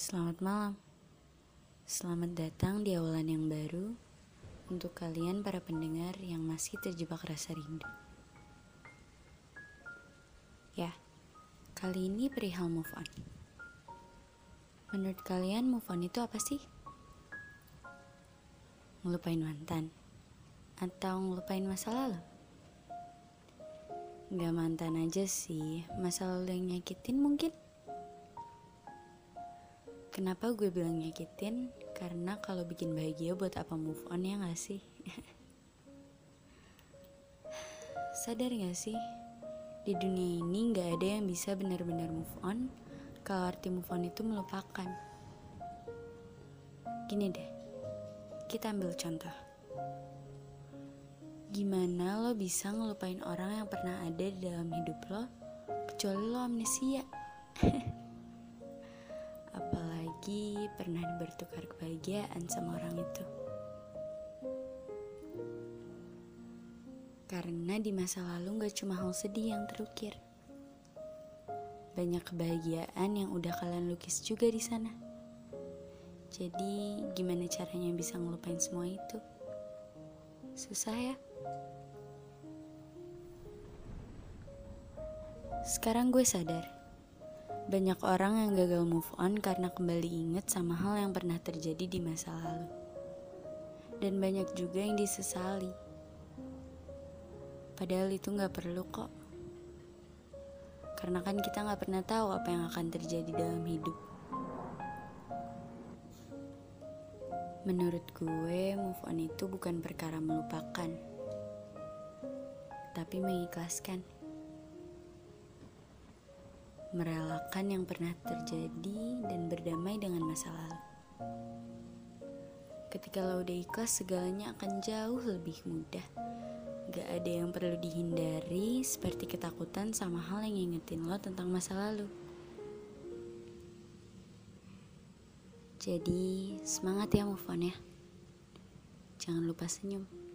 Selamat malam. Selamat datang di awalan yang baru untuk kalian para pendengar yang masih terjebak rasa rindu. Ya, kali ini perihal move on. Menurut kalian move on itu apa sih? Ngelupain mantan? Atau ngelupain masa lalu? Gak mantan aja sih, masa lalu yang nyakitin mungkin? Kenapa gue bilang nyakitin? Karena kalau bikin bahagia buat apa move on ya gak sih? Sadar gak sih? Di dunia ini gak ada yang bisa benar-benar move on Kalau arti move on itu melupakan Gini deh, kita ambil contoh Gimana lo bisa ngelupain orang yang pernah ada di dalam hidup lo Kecuali lo amnesia apalagi pernah bertukar kebahagiaan sama orang itu. Karena di masa lalu gak cuma hal sedih yang terukir. Banyak kebahagiaan yang udah kalian lukis juga di sana. Jadi gimana caranya bisa ngelupain semua itu? Susah ya? Sekarang gue sadar banyak orang yang gagal move on karena kembali inget sama hal yang pernah terjadi di masa lalu. Dan banyak juga yang disesali. Padahal itu gak perlu kok. Karena kan kita gak pernah tahu apa yang akan terjadi dalam hidup. Menurut gue, move on itu bukan perkara melupakan, tapi mengikhlaskan merelakan yang pernah terjadi dan berdamai dengan masa lalu. Ketika lo udah ikhlas, segalanya akan jauh lebih mudah. Gak ada yang perlu dihindari seperti ketakutan sama hal yang ngingetin lo tentang masa lalu. Jadi, semangat ya move on ya. Jangan lupa senyum.